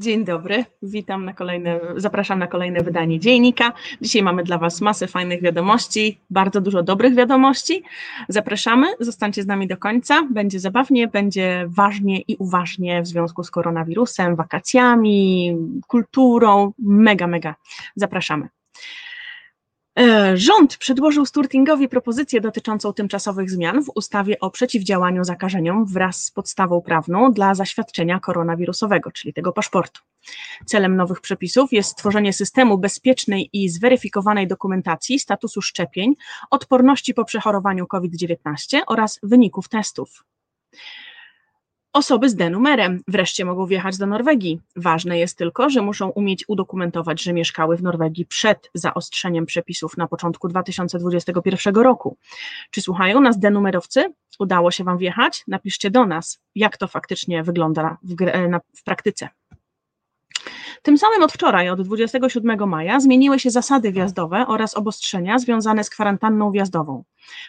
Dzień dobry, witam na kolejne, zapraszam na kolejne wydanie Dziennika. Dzisiaj mamy dla Was masę fajnych wiadomości, bardzo dużo dobrych wiadomości. Zapraszamy, zostańcie z nami do końca, będzie zabawnie, będzie ważnie i uważnie w związku z koronawirusem, wakacjami, kulturą, mega, mega. Zapraszamy. E, rząd przedłożył Sturtingowi propozycję dotyczącą tymczasowych zmian w ustawie o przeciwdziałaniu zakażeniom wraz z podstawą prawną dla zaświadczenia koronawirusowego, czyli tego paszportu. Celem nowych przepisów jest stworzenie systemu bezpiecznej i zweryfikowanej dokumentacji statusu szczepień, odporności po przechorowaniu COVID-19 oraz wyników testów. Osoby z D-numerem wreszcie mogą wjechać do Norwegii. Ważne jest tylko, że muszą umieć udokumentować, że mieszkały w Norwegii przed zaostrzeniem przepisów na początku 2021 roku. Czy słuchają nas D-numerowcy? Udało się Wam wjechać? Napiszcie do nas, jak to faktycznie wygląda w, w praktyce. Tym samym od wczoraj, od 27 maja, zmieniły się zasady wjazdowe oraz obostrzenia związane z kwarantanną wjazdową.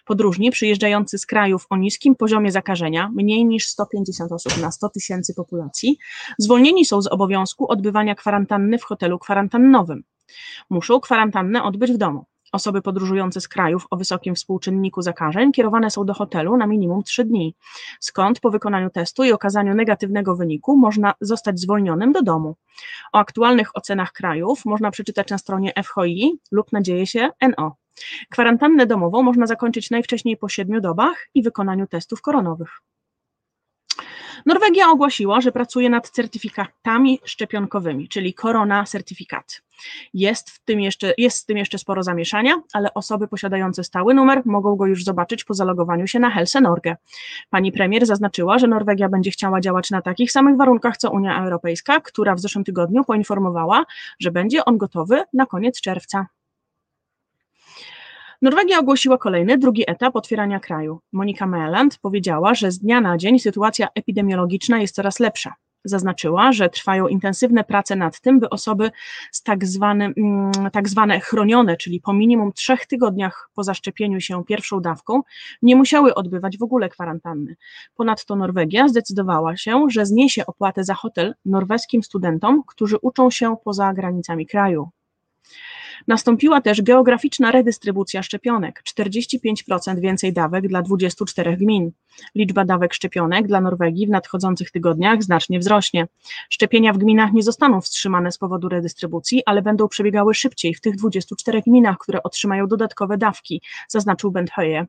Podróżni przyjeżdżający z krajów o niskim poziomie zakażenia, mniej niż 150 osób na 100 tysięcy populacji, zwolnieni są z obowiązku odbywania kwarantanny w hotelu kwarantannowym. Muszą kwarantannę odbyć w domu. Osoby podróżujące z krajów o wysokim współczynniku zakażeń kierowane są do hotelu na minimum 3 dni, skąd po wykonaniu testu i okazaniu negatywnego wyniku można zostać zwolnionym do domu. O aktualnych ocenach krajów można przeczytać na stronie FHI lub nadzieje się NO. Kwarantannę domową można zakończyć najwcześniej po 7 dobach i wykonaniu testów koronowych. Norwegia ogłosiła, że pracuje nad certyfikatami szczepionkowymi, czyli korona certyfikat. Jest, w tym jeszcze, jest z tym jeszcze sporo zamieszania, ale osoby posiadające stały numer mogą go już zobaczyć po zalogowaniu się na Helse Norge. Pani premier zaznaczyła, że Norwegia będzie chciała działać na takich samych warunkach co Unia Europejska, która w zeszłym tygodniu poinformowała, że będzie on gotowy na koniec czerwca. Norwegia ogłosiła kolejny, drugi etap otwierania kraju. Monika Meland powiedziała, że z dnia na dzień sytuacja epidemiologiczna jest coraz lepsza. Zaznaczyła, że trwają intensywne prace nad tym, by osoby z tak, zwane, mm, tak zwane chronione, czyli po minimum trzech tygodniach po zaszczepieniu się pierwszą dawką, nie musiały odbywać w ogóle kwarantanny. Ponadto Norwegia zdecydowała się, że zniesie opłatę za hotel norweskim studentom, którzy uczą się poza granicami kraju. Nastąpiła też geograficzna redystrybucja szczepionek 45% więcej dawek dla 24 gmin. Liczba dawek szczepionek dla Norwegii w nadchodzących tygodniach znacznie wzrośnie. Szczepienia w gminach nie zostaną wstrzymane z powodu redystrybucji, ale będą przebiegały szybciej w tych 24 gminach, które otrzymają dodatkowe dawki, zaznaczył Benthoje.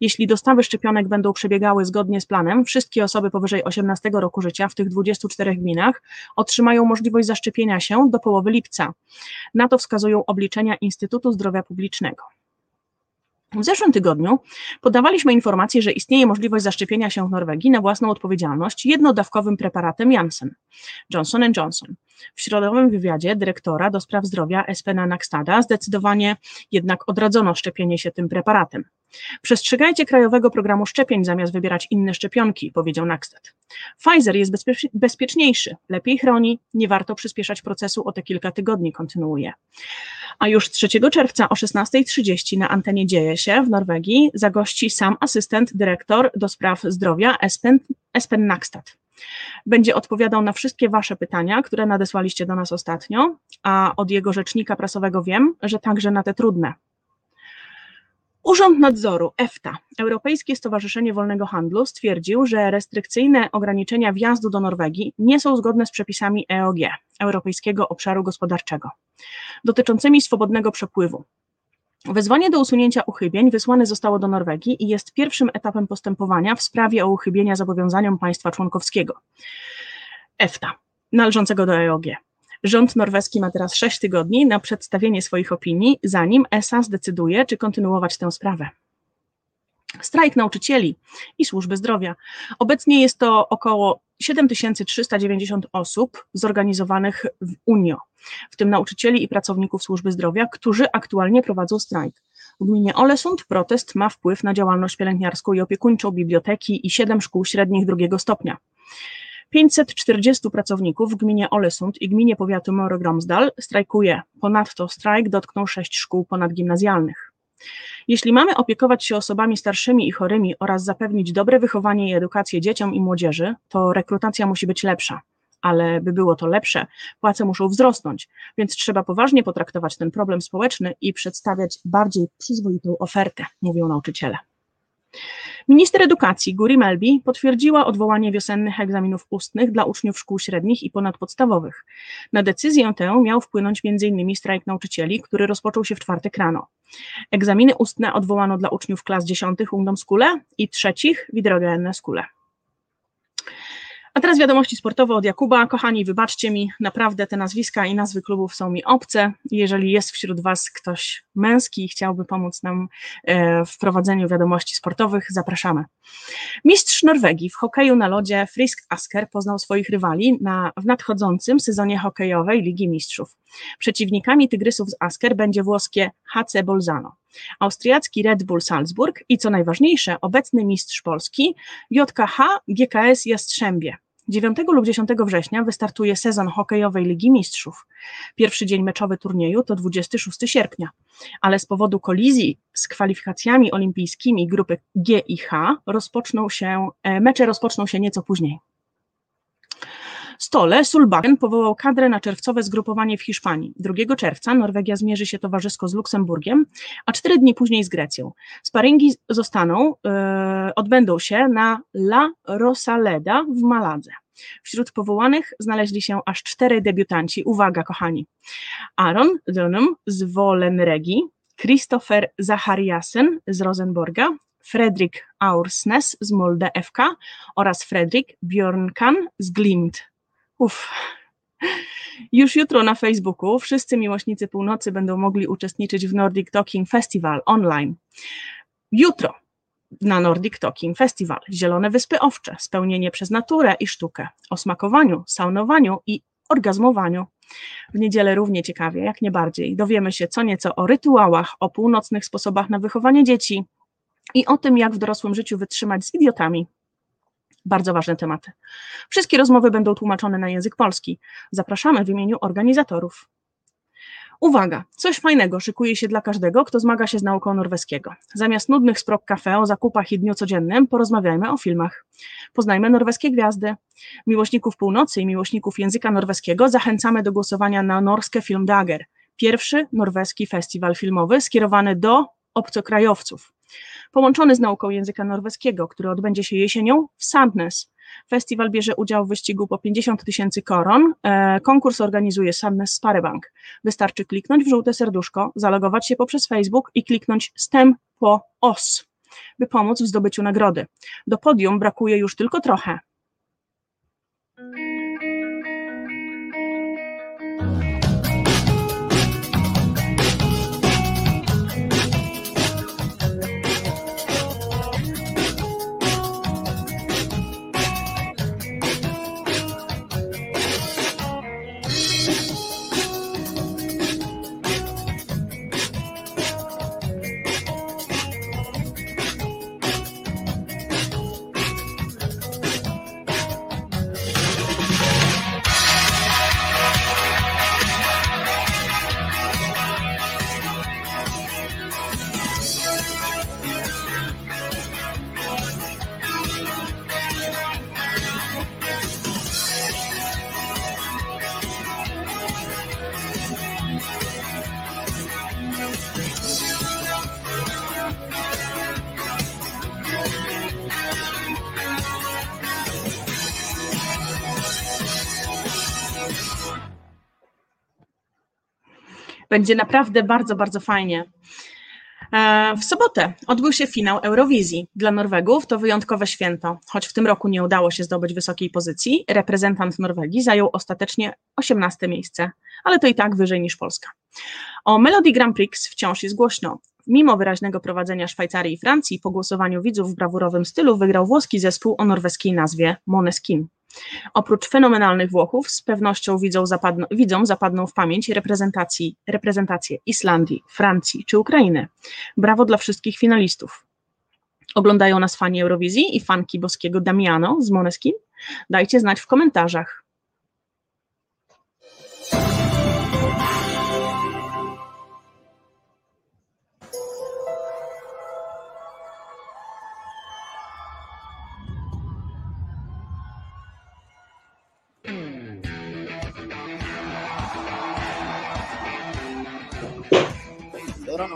Jeśli dostawy szczepionek będą przebiegały zgodnie z planem, wszystkie osoby powyżej 18 roku życia w tych 24 gminach otrzymają możliwość zaszczepienia się do połowy lipca. Na to wskazują obliczenia Instytutu Zdrowia Publicznego. W zeszłym tygodniu podawaliśmy informację, że istnieje możliwość zaszczepienia się w Norwegii na własną odpowiedzialność jednodawkowym preparatem Janssen, Johnson Johnson. W środowym wywiadzie dyrektora do spraw zdrowia Espena Nakstada zdecydowanie jednak odradzono szczepienie się tym preparatem. Przestrzegajcie krajowego programu szczepień zamiast wybierać inne szczepionki, powiedział Nakstad. Pfizer jest bezpieczniejszy, lepiej chroni, nie warto przyspieszać procesu o te kilka tygodni, kontynuuje. A już 3 czerwca o 16.30 na antenie Dzieje się w Norwegii zagości sam asystent dyrektor do spraw zdrowia Espen, Espen Nakstad. Będzie odpowiadał na wszystkie Wasze pytania, które nadesłaliście do nas ostatnio, a od jego rzecznika prasowego wiem, że także na te trudne. Urząd Nadzoru EFTA, Europejskie Stowarzyszenie Wolnego Handlu, stwierdził, że restrykcyjne ograniczenia wjazdu do Norwegii nie są zgodne z przepisami EOG, Europejskiego Obszaru Gospodarczego, dotyczącymi swobodnego przepływu. Wezwanie do usunięcia uchybień wysłane zostało do Norwegii i jest pierwszym etapem postępowania w sprawie o uchybienia zobowiązaniom państwa członkowskiego EFTA, należącego do EOG. Rząd norweski ma teraz 6 tygodni na przedstawienie swoich opinii, zanim ESA zdecyduje, czy kontynuować tę sprawę. Strajk nauczycieli i służby zdrowia. Obecnie jest to około 7390 osób zorganizowanych w UNIO, w tym nauczycieli i pracowników służby zdrowia, którzy aktualnie prowadzą strajk. W gminie Olesund protest ma wpływ na działalność pielęgniarską i opiekuńczą biblioteki i 7 szkół średnich drugiego stopnia. 540 pracowników w gminie Olesund i gminie powiatu Moro-Gromsdal strajkuje. Ponadto strajk dotknął sześć szkół ponadgimnazjalnych. Jeśli mamy opiekować się osobami starszymi i chorymi oraz zapewnić dobre wychowanie i edukację dzieciom i młodzieży, to rekrutacja musi być lepsza. ale by było to lepsze, płace muszą wzrosnąć, więc trzeba poważnie potraktować ten problem społeczny i przedstawiać bardziej przyzwoitą ofertę, mówią nauczyciele. Minister edukacji Guri Melby potwierdziła odwołanie wiosennych egzaminów ustnych dla uczniów szkół średnich i ponadpodstawowych. Na decyzję tę miał wpłynąć m.in. strajk nauczycieli, który rozpoczął się w czwartek rano. Egzaminy ustne odwołano dla uczniów klas dziesiątych Ungdom Skule i trzecich Widrogenne Skule. A teraz wiadomości sportowe od Jakuba. Kochani, wybaczcie mi, naprawdę te nazwiska i nazwy klubów są mi obce. Jeżeli jest wśród Was ktoś męski i chciałby pomóc nam e, w prowadzeniu wiadomości sportowych, zapraszamy. Mistrz Norwegii w hokeju na lodzie Frisk Asker poznał swoich rywali na, w nadchodzącym sezonie hokejowej Ligi Mistrzów. Przeciwnikami Tygrysów z Asker będzie włoskie HC Bolzano austriacki Red Bull Salzburg i co najważniejsze, obecny mistrz Polski JKH GKS Jastrzębie. 9 lub 10 września wystartuje sezon hokejowej Ligi Mistrzów. Pierwszy dzień meczowy turnieju to 26 sierpnia, ale z powodu kolizji z kwalifikacjami olimpijskimi grupy G i H rozpoczną się, e, mecze rozpoczną się nieco później stole Sulbakken powołał kadrę na czerwcowe zgrupowanie w Hiszpanii. 2 czerwca Norwegia zmierzy się towarzysko z Luksemburgiem, a cztery dni później z Grecją. Sparingi zostaną, e, odbędą się na La Rosaleda w Maladze. Wśród powołanych znaleźli się aż cztery debiutanci. Uwaga, kochani. Aaron Dunham z Wolenregi, Christopher Zachariasen z Rosenborga, Fredrik Aursnes z Molde FK oraz Fredrik Bjornkan z Glimt Uf. Już jutro na Facebooku wszyscy miłośnicy północy będą mogli uczestniczyć w Nordic Talking Festival online. Jutro na Nordic Talking Festival Zielone Wyspy Owcze, spełnienie przez naturę i sztukę, o smakowaniu, saunowaniu i orgazmowaniu. W niedzielę równie ciekawie, jak nie bardziej, dowiemy się co nieco o rytuałach, o północnych sposobach na wychowanie dzieci i o tym, jak w dorosłym życiu wytrzymać z idiotami, bardzo ważne tematy. Wszystkie rozmowy będą tłumaczone na język polski. Zapraszamy w imieniu organizatorów. Uwaga, coś fajnego szykuje się dla każdego, kto zmaga się z nauką norweskiego. Zamiast nudnych sprok kafe o zakupach i dniu codziennym, porozmawiajmy o filmach. Poznajmy norweskie gwiazdy. Miłośników północy i miłośników języka norweskiego zachęcamy do głosowania na Norskie Filmdager, pierwszy norweski festiwal filmowy skierowany do obcokrajowców połączony z nauką języka norweskiego, który odbędzie się jesienią w Sandnes. Festiwal bierze udział w wyścigu po 50 tysięcy koron. E, konkurs organizuje Sandnes Sparebank. Wystarczy kliknąć w żółte serduszko, zalogować się poprzez Facebook i kliknąć STEM po OS, by pomóc w zdobyciu nagrody. Do podium brakuje już tylko trochę. Będzie naprawdę bardzo, bardzo fajnie. E, w sobotę odbył się finał Eurowizji. Dla Norwegów to wyjątkowe święto. Choć w tym roku nie udało się zdobyć wysokiej pozycji, reprezentant Norwegii zajął ostatecznie 18 miejsce, ale to i tak wyżej niż Polska. O Melody Grand Prix wciąż jest głośno. Mimo wyraźnego prowadzenia Szwajcarii i Francji, po głosowaniu widzów w brawurowym stylu wygrał włoski zespół o norweskiej nazwie Moneskin. Oprócz fenomenalnych Włochów, z pewnością widzą zapadną, widzą zapadną w pamięć reprezentacji, reprezentacje Islandii, Francji czy Ukrainy. Brawo dla wszystkich finalistów. Oglądają nas fani Eurowizji i fanki boskiego Damiano z Moneskin? Dajcie znać w komentarzach.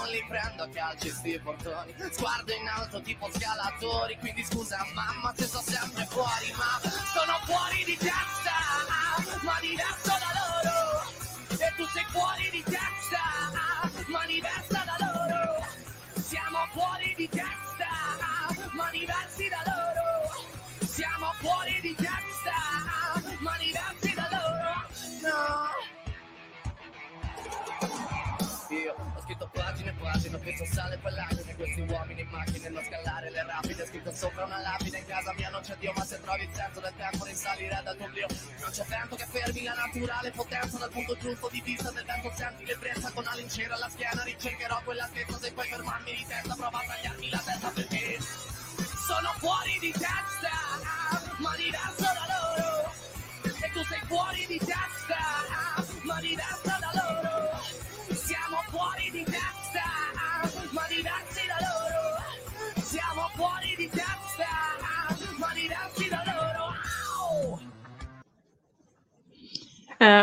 non li prendo a calci sti portoni, sguardo in alto tipo scalatori, quindi scusa mamma se sto sempre fuori, ma sono fuori di testa, ma diverso da loro, e tu sei fuori di testa, ma diversa da loro, siamo fuori di testa, e pagine, ho preso sale per l'agine Questi uomini in macchine non scalare le rapide. Scritto sopra una lapide, in casa mia non c'è Dio Ma se trovi il senso del tempo risalire dal tuo Non c'è vento che fermi la naturale potenza Dal punto giusto di vista del vento senti l'ebbrezza Con la lincera alla schiena ricercherò quella stessa Se puoi fermarmi di testa prova a tagliarmi la testa perché Sono fuori di testa, ma diverso da loro. E tu sei fuori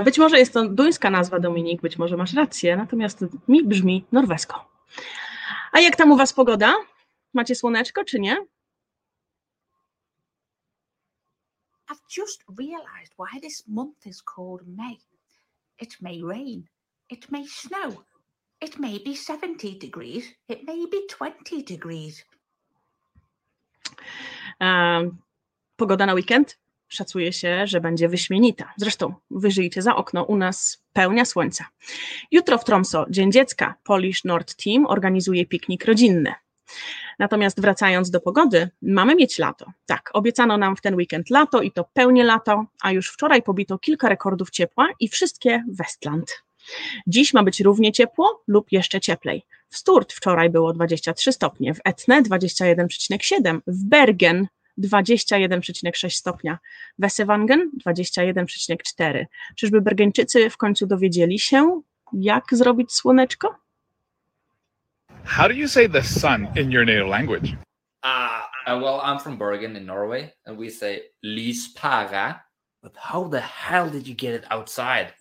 Być może jest to duńska nazwa Dominik, być może masz rację, natomiast mi brzmi norwesko. A jak tam u Was pogoda? Macie słoneczko czy nie? I've just realised why this month is called May. It may rain, it may snow, it may be 70 degrees, it may be 20 degrees. E, Pogoda na weekend? Szacuje się, że będzie wyśmienita. Zresztą wyżyjcie za okno, u nas pełnia słońca. Jutro w Tromso, Dzień Dziecka, Polish Nord Team organizuje piknik rodzinny. Natomiast wracając do pogody, mamy mieć lato. Tak, obiecano nam w ten weekend lato i to pełnie lato, a już wczoraj pobito kilka rekordów ciepła i wszystkie Westland. Dziś ma być równie ciepło lub jeszcze cieplej. W Sturt wczoraj było 23 stopnie, w Etne 21,7, w Bergen 21,6 stopnia, w Essewangen 21,4. Czyżby Bergeńczycy w końcu dowiedzieli się, jak zrobić słoneczko? How do you say the sun in your native language? Uh, uh, well, I'm from Bergen in Norway, and we say lyspara. But how the hell did you get it outside?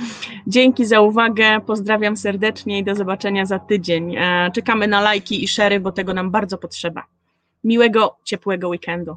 Dzięki za uwagę, pozdrawiam serdecznie i do zobaczenia za tydzień. E, Czekamy na lajki i szery, bo tego nam bardzo potrzeba. Miłego, ciepłego weekendu.